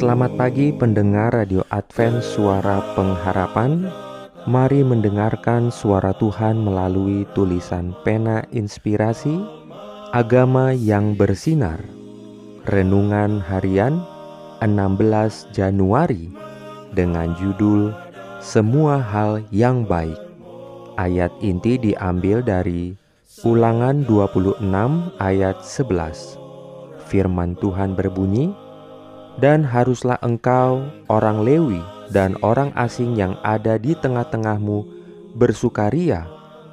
Selamat pagi pendengar Radio Advent Suara Pengharapan. Mari mendengarkan suara Tuhan melalui tulisan pena inspirasi Agama yang bersinar. Renungan harian 16 Januari Dengan judul Semua Hal Yang Baik. Ayat inti diambil dari Ulangan 26 ayat 11 Firman Tuhan berbunyi, dan haruslah engkau, orang Lewi dan orang asing yang ada di tengah-tengahmu, bersukaria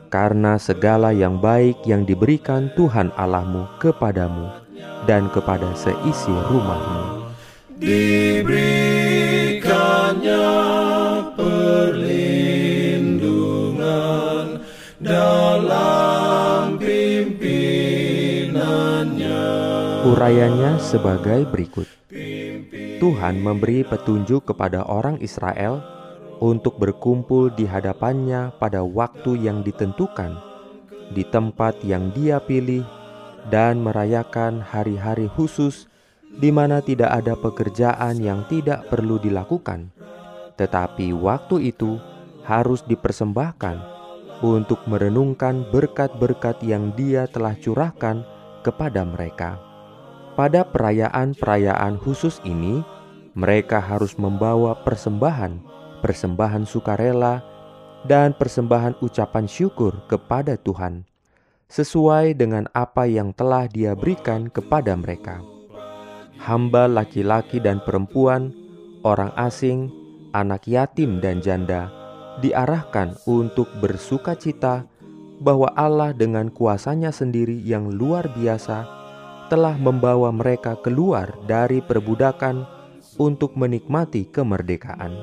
karena segala yang baik yang diberikan Tuhan Allahmu kepadamu dan kepada seisi rumahmu. Diberikannya perlindungan dalam pimpinannya. Urayanya sebagai berikut. Tuhan memberi petunjuk kepada orang Israel untuk berkumpul di hadapannya pada waktu yang ditentukan, di tempat yang Dia pilih, dan merayakan hari-hari khusus di mana tidak ada pekerjaan yang tidak perlu dilakukan, tetapi waktu itu harus dipersembahkan untuk merenungkan berkat-berkat yang Dia telah curahkan kepada mereka. Pada perayaan-perayaan khusus ini, mereka harus membawa persembahan, persembahan sukarela, dan persembahan ucapan syukur kepada Tuhan, sesuai dengan apa yang telah Dia berikan kepada mereka. Hamba laki-laki dan perempuan, orang asing, anak yatim, dan janda diarahkan untuk bersuka cita bahwa Allah dengan kuasanya sendiri yang luar biasa telah membawa mereka keluar dari perbudakan untuk menikmati kemerdekaan.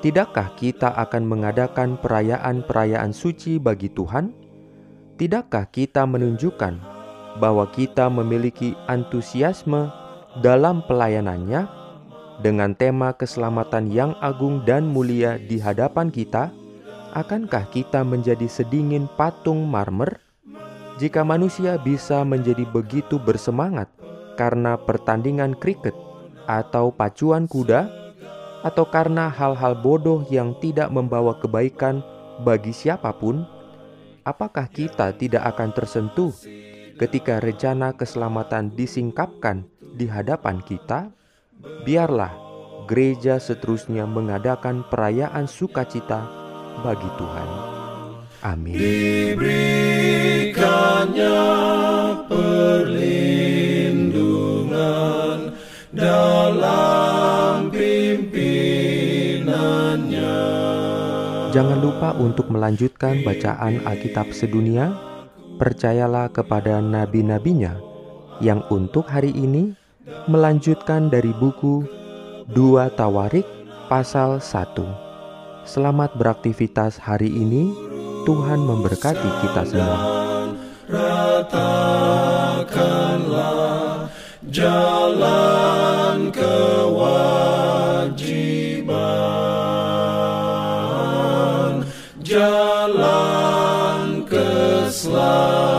Tidakkah kita akan mengadakan perayaan-perayaan suci bagi Tuhan? Tidakkah kita menunjukkan bahwa kita memiliki antusiasme dalam pelayanannya dengan tema keselamatan yang agung dan mulia di hadapan kita? Akankah kita menjadi sedingin patung marmer jika manusia bisa menjadi begitu bersemangat karena pertandingan kriket atau pacuan kuda, atau karena hal-hal bodoh yang tidak membawa kebaikan bagi siapa pun, apakah kita tidak akan tersentuh ketika rencana keselamatan disingkapkan di hadapan kita? Biarlah gereja seterusnya mengadakan perayaan sukacita bagi Tuhan. Amin. Diberikannya perlindungan dalam pimpinannya. Jangan lupa untuk melanjutkan bacaan Alkitab sedunia. Percayalah kepada nabi-nabinya yang untuk hari ini melanjutkan dari buku 2 Tawarik pasal 1. Selamat beraktivitas hari ini. Tuhan memberkati kita semua. Ratakanlah jalan kewajiban, jalan keselamatan.